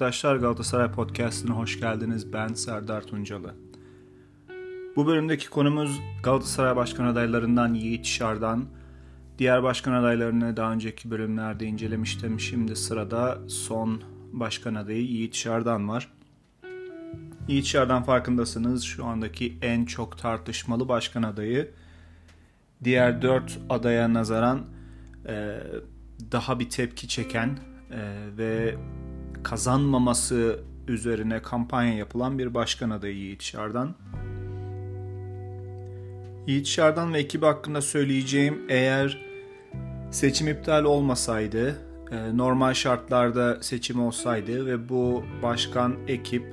arkadaşlar Galatasaray Podcast'ına hoş geldiniz. Ben Serdar Tuncalı. Bu bölümdeki konumuz Galatasaray Başkan adaylarından Yiğit Şardan. Diğer başkan adaylarını daha önceki bölümlerde incelemiştim. Şimdi sırada son başkan adayı Yiğit Şardan var. Yiğit Şardan farkındasınız şu andaki en çok tartışmalı başkan adayı. Diğer dört adaya nazaran daha bir tepki çeken ve kazanmaması üzerine kampanya yapılan bir başkan adayı Yiğit Şardan. Yiğit Şardan ve ekibi hakkında söyleyeceğim eğer seçim iptal olmasaydı, e, normal şartlarda seçim olsaydı ve bu başkan ekip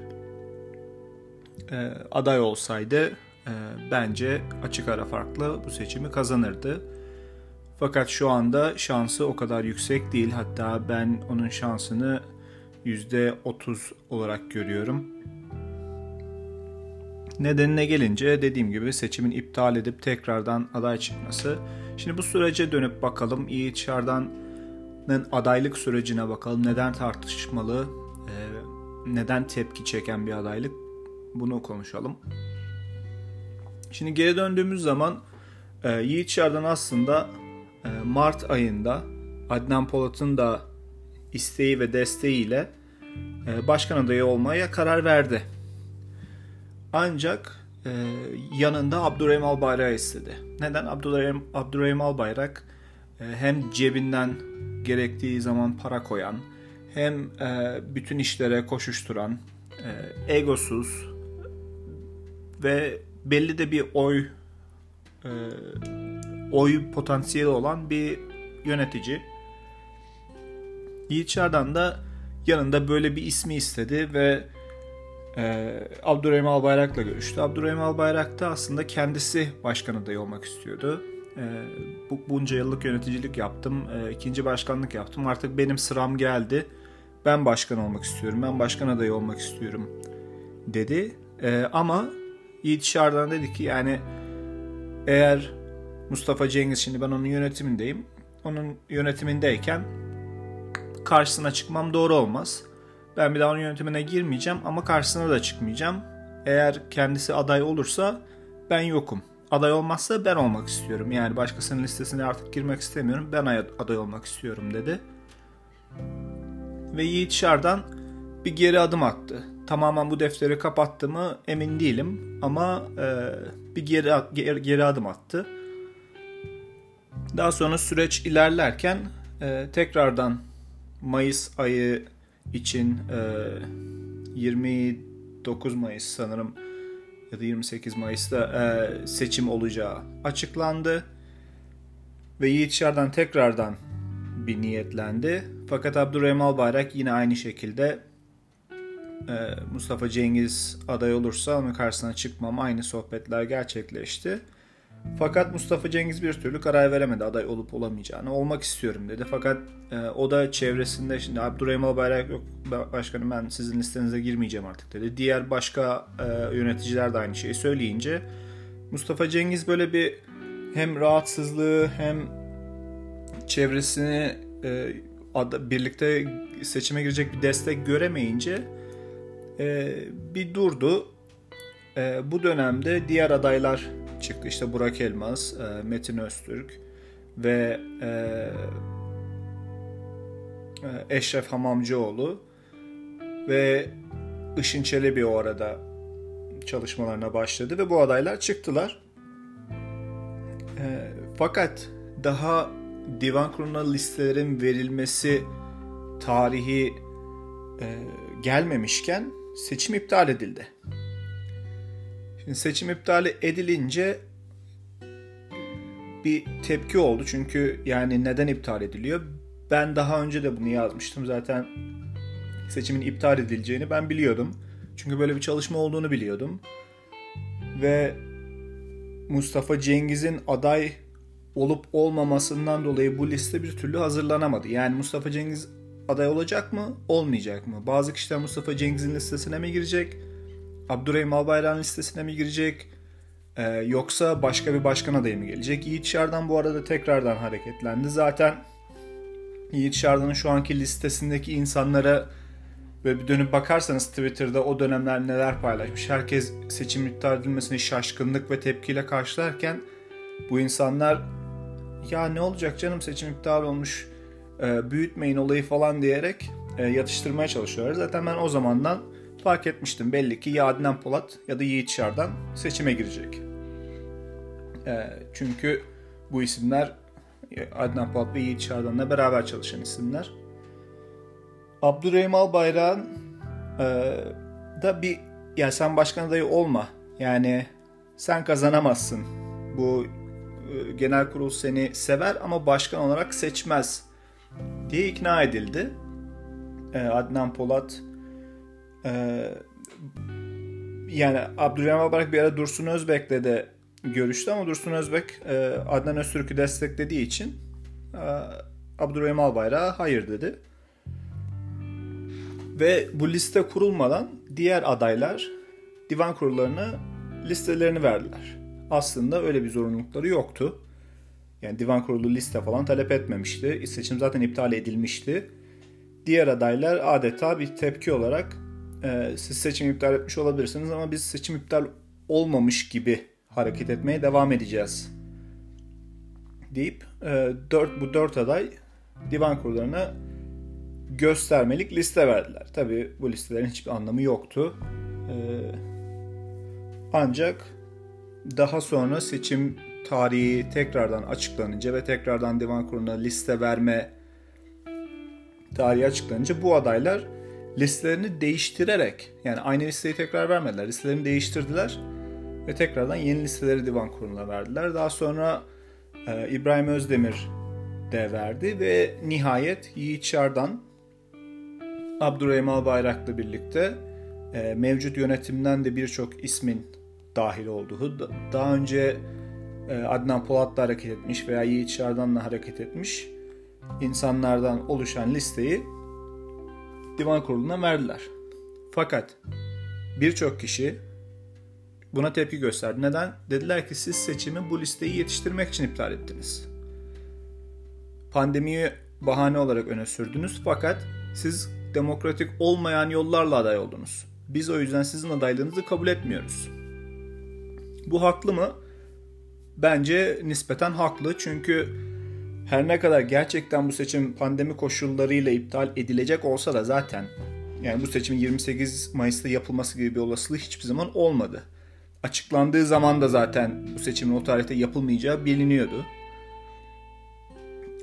e, aday olsaydı e, bence açık ara farklı bu seçimi kazanırdı. Fakat şu anda şansı o kadar yüksek değil. Hatta ben onun şansını %30 olarak görüyorum. Nedenine gelince dediğim gibi seçimin iptal edip tekrardan aday çıkması. Şimdi bu sürece dönüp bakalım. Yiğit Şardan'ın adaylık sürecine bakalım. Neden tartışmalı, e, neden tepki çeken bir adaylık bunu konuşalım. Şimdi geri döndüğümüz zaman e, Yiğit Şardan aslında e, Mart ayında Adnan Polat'ın da isteği ve desteğiyle başkan adayı olmaya karar verdi. Ancak e, yanında Abdurrahim Albayrak istedi. Neden? Abdurrahim, Abdurrahim Albayrak e, hem cebinden gerektiği zaman para koyan, hem bütün işlere koşuşturan, egosuz ve belli de bir oy oy potansiyeli olan bir yönetici. Yiğit Şardan da yanında böyle bir ismi istedi ve e, Abdurrahim Albayrak'la görüştü. Abdurrahim Albayrak da aslında kendisi başkan adayı olmak istiyordu. E, bu, bunca yıllık yöneticilik yaptım, e, ikinci başkanlık yaptım. Artık benim sıram geldi. Ben başkan olmak istiyorum, ben başkan adayı olmak istiyorum dedi. E, ama Yiğit Şardan dedi ki yani eğer Mustafa Cengiz şimdi ben onun yönetimindeyim. Onun yönetimindeyken karşısına çıkmam doğru olmaz. Ben bir daha onun yönetimine girmeyeceğim ama karşısına da çıkmayacağım. Eğer kendisi aday olursa ben yokum. Aday olmazsa ben olmak istiyorum. Yani başkasının listesine artık girmek istemiyorum. Ben aday olmak istiyorum dedi. Ve Yiğit Şardan bir geri adım attı. Tamamen bu defteri kapattı mı emin değilim ama e, bir geri, geri, geri adım attı. Daha sonra süreç ilerlerken e, tekrardan Mayıs ayı için e, 29 Mayıs sanırım ya da 28 Mayıs'ta e, seçim olacağı açıklandı. Ve Yiğit Şardan tekrardan bir niyetlendi. Fakat Abdurrahim Albayrak yine aynı şekilde e, Mustafa Cengiz aday olursa onun karşısına çıkmam aynı sohbetler gerçekleşti. Fakat Mustafa Cengiz bir türlü karar veremedi aday olup olamayacağını. Olmak istiyorum dedi. Fakat e, o da çevresinde şimdi Abdurrahim Albayrak yok başkanım ben sizin listenize girmeyeceğim artık dedi. Diğer başka e, yöneticiler de aynı şeyi söyleyince Mustafa Cengiz böyle bir hem rahatsızlığı hem çevresini e, ad, birlikte seçime girecek bir destek göremeyince e, bir durdu. E, bu dönemde diğer adaylar çıktı. İşte Burak Elmas, e, Metin Öztürk ve e, e, Eşref Hamamcıoğlu ve Işın Çelebi o arada çalışmalarına başladı ve bu adaylar çıktılar. fakat daha divan kuruluna listelerin verilmesi tarihi gelmemişken seçim iptal edildi. Şimdi seçim iptal edilince bir tepki oldu. Çünkü yani neden iptal ediliyor? Ben daha önce de bunu yazmıştım. Zaten seçimin iptal edileceğini ben biliyordum. Çünkü böyle bir çalışma olduğunu biliyordum. Ve Mustafa Cengiz'in aday olup olmamasından dolayı bu liste bir türlü hazırlanamadı. Yani Mustafa Cengiz aday olacak mı, olmayacak mı? Bazı kişiler Mustafa Cengiz'in listesine mi girecek? Abdurrahim Albayrak'ın listesine mi girecek? Ee, yoksa başka bir başkan adayı mı gelecek? Yiğit Şardan bu arada tekrardan hareketlendi. Zaten Yiğit Şardan'ın şu anki listesindeki insanlara Böyle bir dönüp bakarsanız Twitter'da o dönemler neler paylaşmış. Herkes seçim iptal edilmesini şaşkınlık ve tepkiyle karşılarken bu insanlar ya ne olacak canım seçim iptal olmuş e, büyütmeyin olayı falan diyerek e, yatıştırmaya çalışıyorlar. Zaten ben o zamandan fark etmiştim. Belli ki ya Adnan Polat ya da Yiğit Şardan seçime girecek. E, çünkü bu isimler Adnan Polat ve Yiğit Şardan'la beraber çalışan isimler. Abdurrahim Albayrak'ın e, da bir ya sen başkan adayı olma. Yani sen kazanamazsın. Bu e, genel kurul seni sever ama başkan olarak seçmez diye ikna edildi. E, Adnan Polat e, yani Abdurrahim Albayrak bir ara Dursun Özbek'le de görüştü ama Dursun Özbek e, Adnan Öztürk'ü desteklediği için e, Abdurrahim Albayrak'a hayır dedi. Ve bu liste kurulmadan diğer adaylar divan kurullarına listelerini verdiler. Aslında öyle bir zorunlulukları yoktu. Yani divan kurulu liste falan talep etmemişti. Seçim zaten iptal edilmişti. Diğer adaylar adeta bir tepki olarak e, siz seçim iptal etmiş olabilirsiniz ama biz seçim iptal olmamış gibi hareket etmeye devam edeceğiz deyip e, 4, bu dört aday divan kurullarına göstermelik liste verdiler. Tabi bu listelerin hiçbir anlamı yoktu. E, ancak daha sonra seçim tarihi tekrardan açıklanınca ve tekrardan divan kuruluna liste verme tarihi açıklanınca bu adaylar listelerini değiştirerek yani aynı listeyi tekrar vermediler. Listelerini değiştirdiler ve tekrardan yeni listeleri divan kuruluna verdiler. Daha sonra e, İbrahim Özdemir de verdi ve nihayet Yiğit Şardan Abdurrahim Albayrak'la birlikte e, mevcut yönetimden de birçok ismin dahil olduğu, daha önce e, Adnan Polat'la hareket etmiş veya Yiğit Şardan'la hareket etmiş insanlardan oluşan listeyi divan kuruluna verdiler. Fakat birçok kişi buna tepki gösterdi. Neden? Dediler ki siz seçimi bu listeyi yetiştirmek için iptal ettiniz. Pandemiyi bahane olarak öne sürdünüz fakat siz demokratik olmayan yollarla aday oldunuz. Biz o yüzden sizin adaylığınızı kabul etmiyoruz. Bu haklı mı? Bence nispeten haklı çünkü her ne kadar gerçekten bu seçim pandemi koşullarıyla iptal edilecek olsa da zaten yani bu seçimin 28 Mayıs'ta yapılması gibi bir olasılığı hiçbir zaman olmadı. Açıklandığı zaman da zaten bu seçimin o tarihte yapılmayacağı biliniyordu.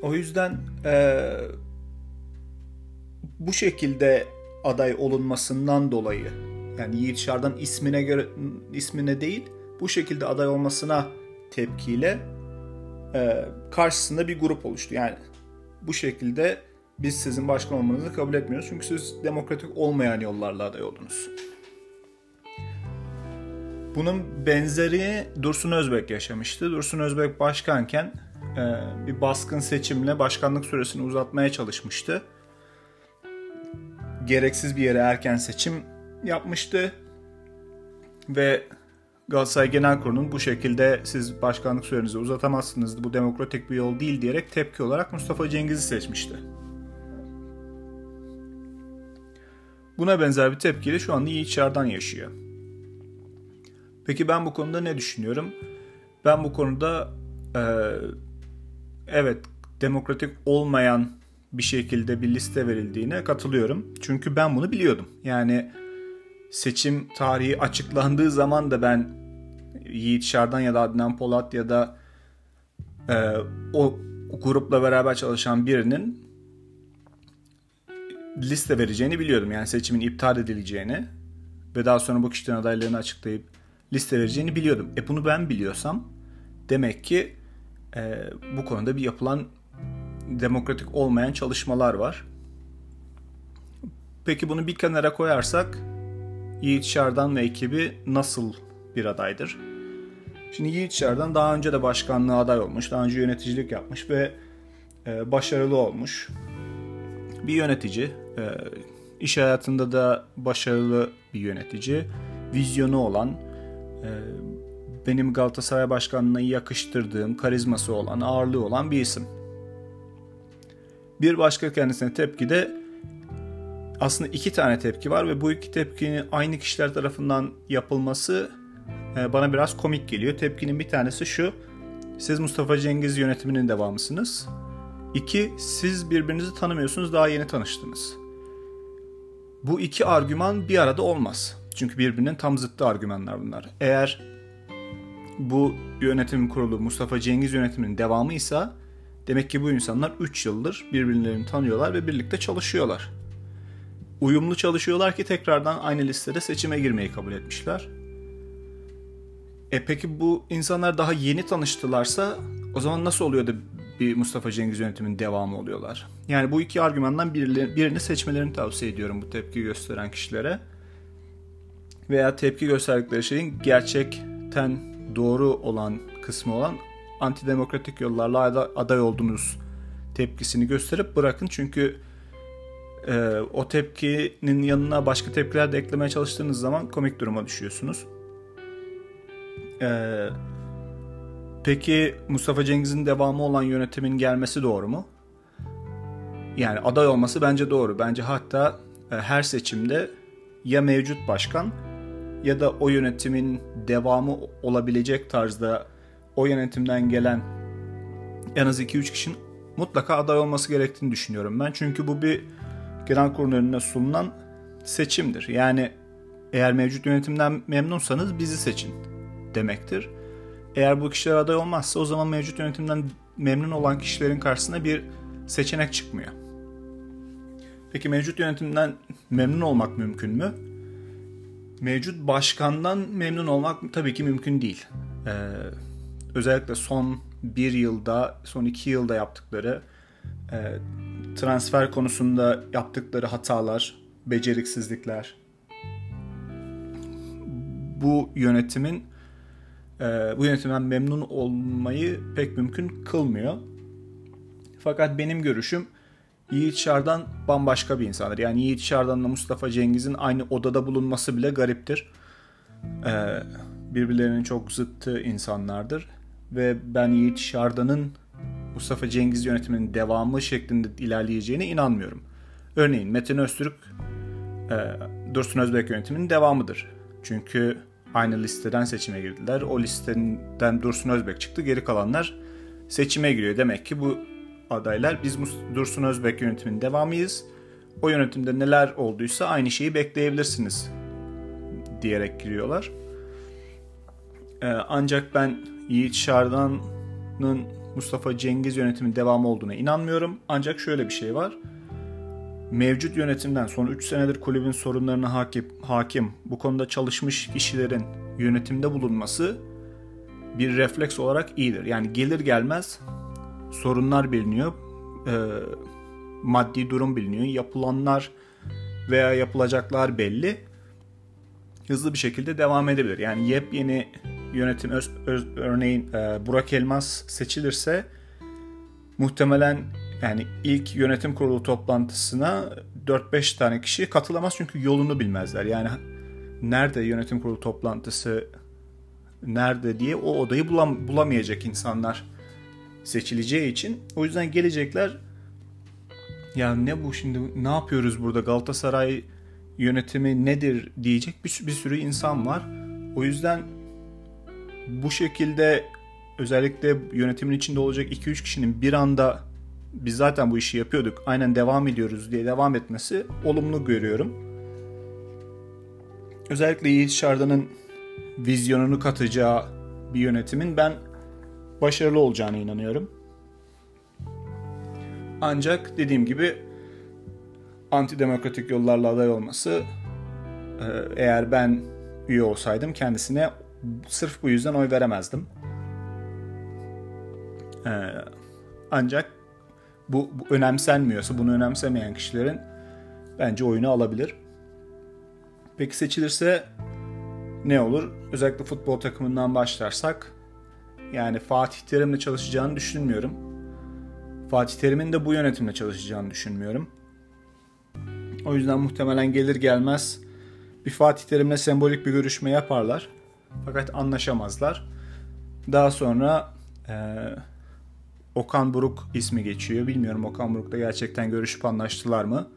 O yüzden e, bu şekilde aday olunmasından dolayı yani Yiğit Şardan ismine göre ismine değil bu şekilde aday olmasına tepkiyle e, karşısında bir grup oluştu. Yani bu şekilde biz sizin başkan olmanızı kabul etmiyoruz. Çünkü siz demokratik olmayan yollarla aday oldunuz. Bunun benzeri Dursun Özbek yaşamıştı. Dursun Özbek başkanken e, bir baskın seçimle başkanlık süresini uzatmaya çalışmıştı. Gereksiz bir yere erken seçim yapmıştı ve Galatasaray Genel Kurulu'nun bu şekilde siz başkanlık sürenizi uzatamazsınız bu demokratik bir yol değil diyerek tepki olarak Mustafa Cengiz'i seçmişti. Buna benzer bir tepkiyle şu anda Yiğit Şardan yaşıyor. Peki ben bu konuda ne düşünüyorum? Ben bu konuda e, evet demokratik olmayan bir şekilde bir liste verildiğine katılıyorum. Çünkü ben bunu biliyordum. Yani seçim tarihi açıklandığı zaman da ben Yiğit Şardan ya da Adnan Polat ya da e, o grupla beraber çalışan birinin liste vereceğini biliyordum. Yani seçimin iptal edileceğini ve daha sonra bu kişilerin adaylarını açıklayıp liste vereceğini biliyordum. E bunu ben biliyorsam demek ki e, bu konuda bir yapılan demokratik olmayan çalışmalar var. Peki bunu bir kenara koyarsak Yiğit Şardan ve ekibi nasıl bir adaydır? Şimdi Yiğit Şardan daha önce de başkanlığa aday olmuş, daha önce yöneticilik yapmış ve e, başarılı olmuş. Bir yönetici, e, iş hayatında da başarılı bir yönetici, vizyonu olan, e, benim Galatasaray başkanlığına yakıştırdığım, karizması olan, ağırlığı olan bir isim. Bir başka kendisine tepki de aslında iki tane tepki var ve bu iki tepkinin aynı kişiler tarafından yapılması e, bana biraz komik geliyor. Tepkinin bir tanesi şu. Siz Mustafa Cengiz yönetiminin devamısınız. İki, siz birbirinizi tanımıyorsunuz, daha yeni tanıştınız. Bu iki argüman bir arada olmaz. Çünkü birbirinin tam zıttı argümanlar bunlar. Eğer bu yönetim kurulu Mustafa Cengiz yönetiminin devamıysa demek ki bu insanlar 3 yıldır birbirlerini tanıyorlar ve birlikte çalışıyorlar. Uyumlu çalışıyorlar ki tekrardan aynı listede seçime girmeyi kabul etmişler. E peki bu insanlar daha yeni tanıştılarsa o zaman nasıl oluyor da bir Mustafa Cengiz yönetiminin devamı oluyorlar? Yani bu iki argümandan birini seçmelerini tavsiye ediyorum bu tepki gösteren kişilere. Veya tepki gösterdikleri şeyin gerçekten doğru olan kısmı olan antidemokratik yollarla aday oldunuz tepkisini gösterip bırakın. Çünkü e, o tepkinin yanına başka tepkiler de eklemeye çalıştığınız zaman komik duruma düşüyorsunuz. Ee, peki Mustafa Cengiz'in devamı olan yönetimin gelmesi doğru mu? Yani aday olması bence doğru. Bence hatta e, her seçimde ya mevcut başkan ya da o yönetimin devamı olabilecek tarzda o yönetimden gelen en az 2-3 kişinin mutlaka aday olması gerektiğini düşünüyorum ben. Çünkü bu bir genel kurulun önüne sunulan seçimdir. Yani eğer mevcut yönetimden memnunsanız bizi seçin demektir. Eğer bu kişiler aday olmazsa o zaman mevcut yönetimden memnun olan kişilerin karşısına bir seçenek çıkmıyor. Peki mevcut yönetimden memnun olmak mümkün mü? Mevcut başkandan memnun olmak tabii ki mümkün değil. Ee, özellikle son bir yılda, son iki yılda yaptıkları e, transfer konusunda yaptıkları hatalar, beceriksizlikler, bu yönetimin e, bu yönetimden memnun olmayı pek mümkün kılmıyor. Fakat benim görüşüm Yiğit Şardan bambaşka bir insandır. Yani Yiğit Şardan'la Mustafa Cengiz'in aynı odada bulunması bile gariptir. Ee, birbirlerinin çok zıttı insanlardır. Ve ben Yiğit Şardan'ın Mustafa Cengiz yönetiminin devamı şeklinde ilerleyeceğine inanmıyorum. Örneğin Metin Öztürk e, Dursun Özbek yönetiminin devamıdır. Çünkü aynı listeden seçime girdiler. O listeden Dursun Özbek çıktı. Geri kalanlar seçime giriyor. Demek ki bu adaylar biz Dursun Özbek yönetiminin devamıyız. O yönetimde neler olduysa aynı şeyi bekleyebilirsiniz diyerek giriyorlar. Ee, ancak ben Yiğit Şardan'ın Mustafa Cengiz yönetimin devamı olduğuna inanmıyorum. Ancak şöyle bir şey var mevcut yönetimden son 3 senedir kulübün sorunlarına hakim, hakim bu konuda çalışmış kişilerin yönetimde bulunması bir refleks olarak iyidir. Yani gelir gelmez sorunlar biliniyor, e, maddi durum biliniyor, yapılanlar veya yapılacaklar belli. Hızlı bir şekilde devam edebilir. Yani yepyeni yönetim öz, öz, örneğin e, Burak Elmas seçilirse muhtemelen yani ilk yönetim kurulu toplantısına 4-5 tane kişi katılamaz çünkü yolunu bilmezler. Yani nerede yönetim kurulu toplantısı nerede diye o odayı bulam bulamayacak insanlar seçileceği için. O yüzden gelecekler ya ne bu şimdi ne yapıyoruz burada Galatasaray yönetimi nedir diyecek bir, bir sürü insan var. O yüzden bu şekilde özellikle yönetimin içinde olacak 2-3 kişinin bir anda biz zaten bu işi yapıyorduk aynen devam ediyoruz diye devam etmesi olumlu görüyorum. Özellikle Yiğit Şardan'ın vizyonunu katacağı bir yönetimin ben başarılı olacağına inanıyorum. Ancak dediğim gibi antidemokratik yollarla aday olması e, eğer ben üye olsaydım kendisine sırf bu yüzden oy veremezdim. E, ancak bu, bu önemsenmiyorsa, bunu önemsemeyen kişilerin bence oyunu alabilir. Peki seçilirse ne olur? Özellikle futbol takımından başlarsak yani Fatih Terim'le çalışacağını düşünmüyorum. Fatih Terim'in de bu yönetimle çalışacağını düşünmüyorum. O yüzden muhtemelen gelir gelmez bir Fatih Terim'le sembolik bir görüşme yaparlar. Fakat anlaşamazlar. Daha sonra e, Okan Buruk ismi geçiyor. Bilmiyorum Okan Buruk'la gerçekten görüşüp anlaştılar mı?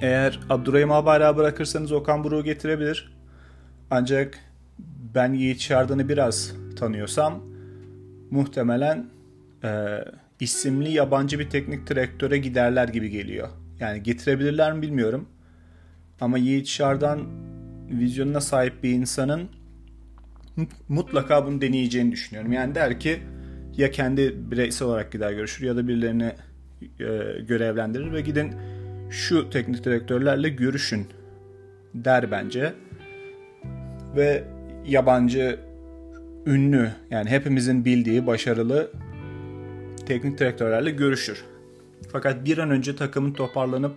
Eğer Abdurrahim Albayrak'ı bırakırsanız Okan Buruk'u getirebilir. Ancak ben Yiğit Şardan'ı biraz tanıyorsam muhtemelen e, isimli yabancı bir teknik direktöre giderler gibi geliyor. Yani getirebilirler mi bilmiyorum. Ama Yiğit Şardan vizyonuna sahip bir insanın mutlaka bunu deneyeceğini düşünüyorum. Yani der ki ya kendi bireysel olarak gider görüşür ya da birilerini e, görevlendirir ve gidin şu teknik direktörlerle görüşün der bence. Ve yabancı ünlü yani hepimizin bildiği başarılı teknik direktörlerle görüşür. Fakat bir an önce takımın toparlanıp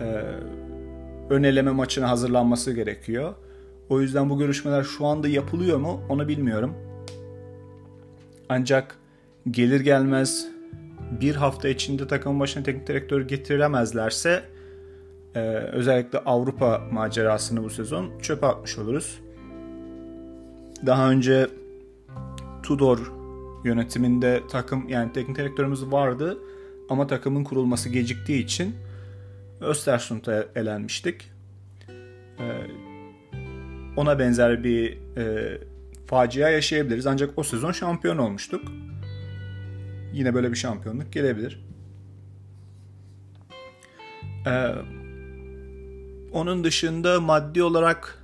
e, ön eleme maçına hazırlanması gerekiyor. O yüzden bu görüşmeler şu anda yapılıyor mu onu bilmiyorum. Ancak gelir gelmez bir hafta içinde takımın başına teknik direktör getirilemezlerse e, özellikle Avrupa macerasını bu sezon çöpe atmış oluruz. Daha önce Tudor yönetiminde takım yani teknik direktörümüz vardı ama takımın kurulması geciktiği için Östersund'a elenmiştik. Ee, ona benzer bir e, facia yaşayabiliriz. Ancak o sezon şampiyon olmuştuk. Yine böyle bir şampiyonluk gelebilir. Ee, onun dışında maddi olarak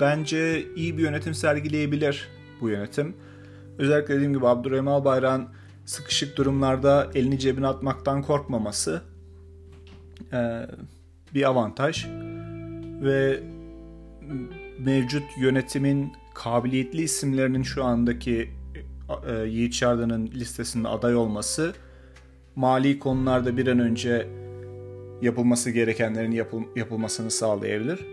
bence iyi bir yönetim sergileyebilir bu yönetim. Özellikle dediğim gibi Abdurrahim Albayrak'ın sıkışık durumlarda elini cebine atmaktan korkmaması e, bir avantaj ve mevcut yönetimin kabiliyetli isimlerinin şu andaki e, Yiğit Şardan'ın listesinde aday olması mali konularda bir an önce yapılması gerekenlerin yapıl, yapılmasını sağlayabilir.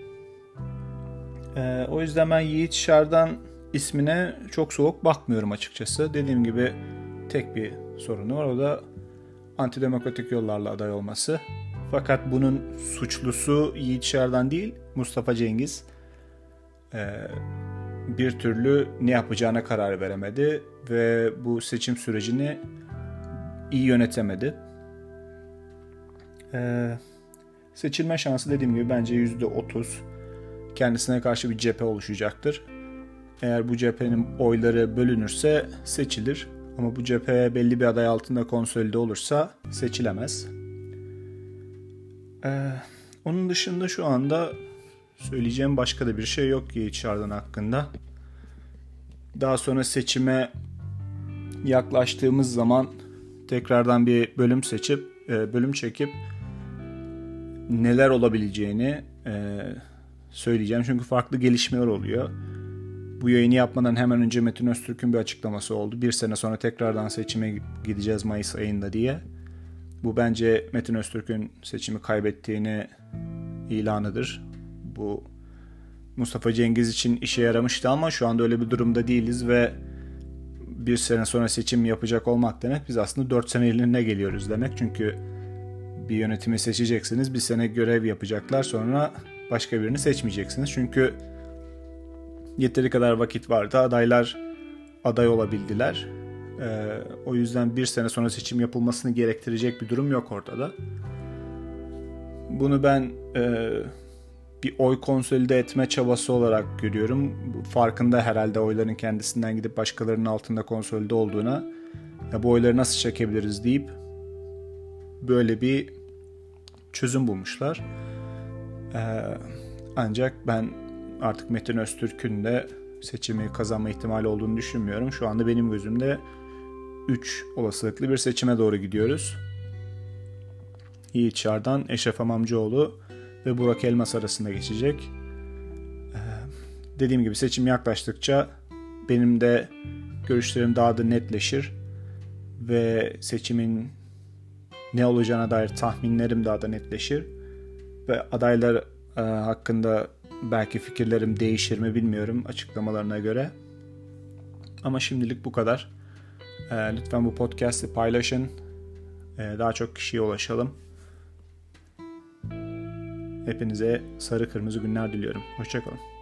E, o yüzden ben Yiğit Şardan ismine çok soğuk bakmıyorum açıkçası. Dediğim gibi tek bir sorunu var o da antidemokratik yollarla aday olması. Fakat bunun suçlusu Yiğit Şardan değil Mustafa Cengiz. Ee, bir türlü ne yapacağına karar veremedi ve bu seçim sürecini iyi yönetemedi. Ee, seçilme şansı dediğim gibi bence %30 kendisine karşı bir cephe oluşacaktır. Eğer bu cephenin oyları bölünürse seçilir. Ama bu cephe belli bir aday altında konsolide olursa seçilemez. Ee, onun dışında şu anda söyleyeceğim başka da bir şey yok Yiğit Şardan hakkında. Daha sonra seçime yaklaştığımız zaman tekrardan bir bölüm seçip e, bölüm çekip neler olabileceğini e, söyleyeceğim. Çünkü farklı gelişmeler oluyor. Bu yayını yapmadan hemen önce Metin Öztürk'ün bir açıklaması oldu. Bir sene sonra tekrardan seçime gideceğiz Mayıs ayında diye. Bu bence Metin Öztürk'ün seçimi kaybettiğini ilanıdır. Bu Mustafa Cengiz için işe yaramıştı ama şu anda öyle bir durumda değiliz ve bir sene sonra seçim yapacak olmak demek biz aslında 4 seneliğine geliyoruz demek. Çünkü bir yönetimi seçeceksiniz, bir sene görev yapacaklar sonra başka birini seçmeyeceksiniz. Çünkü yeteri kadar vakit vardı. Adaylar aday olabildiler. Ee, o yüzden bir sene sonra seçim yapılmasını gerektirecek bir durum yok ortada. Bunu ben e, bir oy konsolide etme çabası olarak görüyorum. Farkında herhalde oyların kendisinden gidip başkalarının altında konsolide olduğuna. Ya bu oyları nasıl çekebiliriz deyip böyle bir çözüm bulmuşlar. Ee, ancak ben artık Metin Öztürk'ün de seçimi kazanma ihtimali olduğunu düşünmüyorum. Şu anda benim gözümde 3 olasılıklı bir seçime doğru gidiyoruz. Yiğit Çardan, Eşref Amamcıoğlu ve Burak Elmas arasında geçecek. Ee, dediğim gibi seçim yaklaştıkça benim de görüşlerim daha da netleşir ve seçimin ne olacağına dair tahminlerim daha da netleşir ve adaylar e, hakkında belki fikirlerim değişir mi bilmiyorum açıklamalarına göre. Ama şimdilik bu kadar. E, lütfen bu podcast'i paylaşın. E, daha çok kişiye ulaşalım. Hepinize sarı kırmızı günler diliyorum. Hoşçakalın.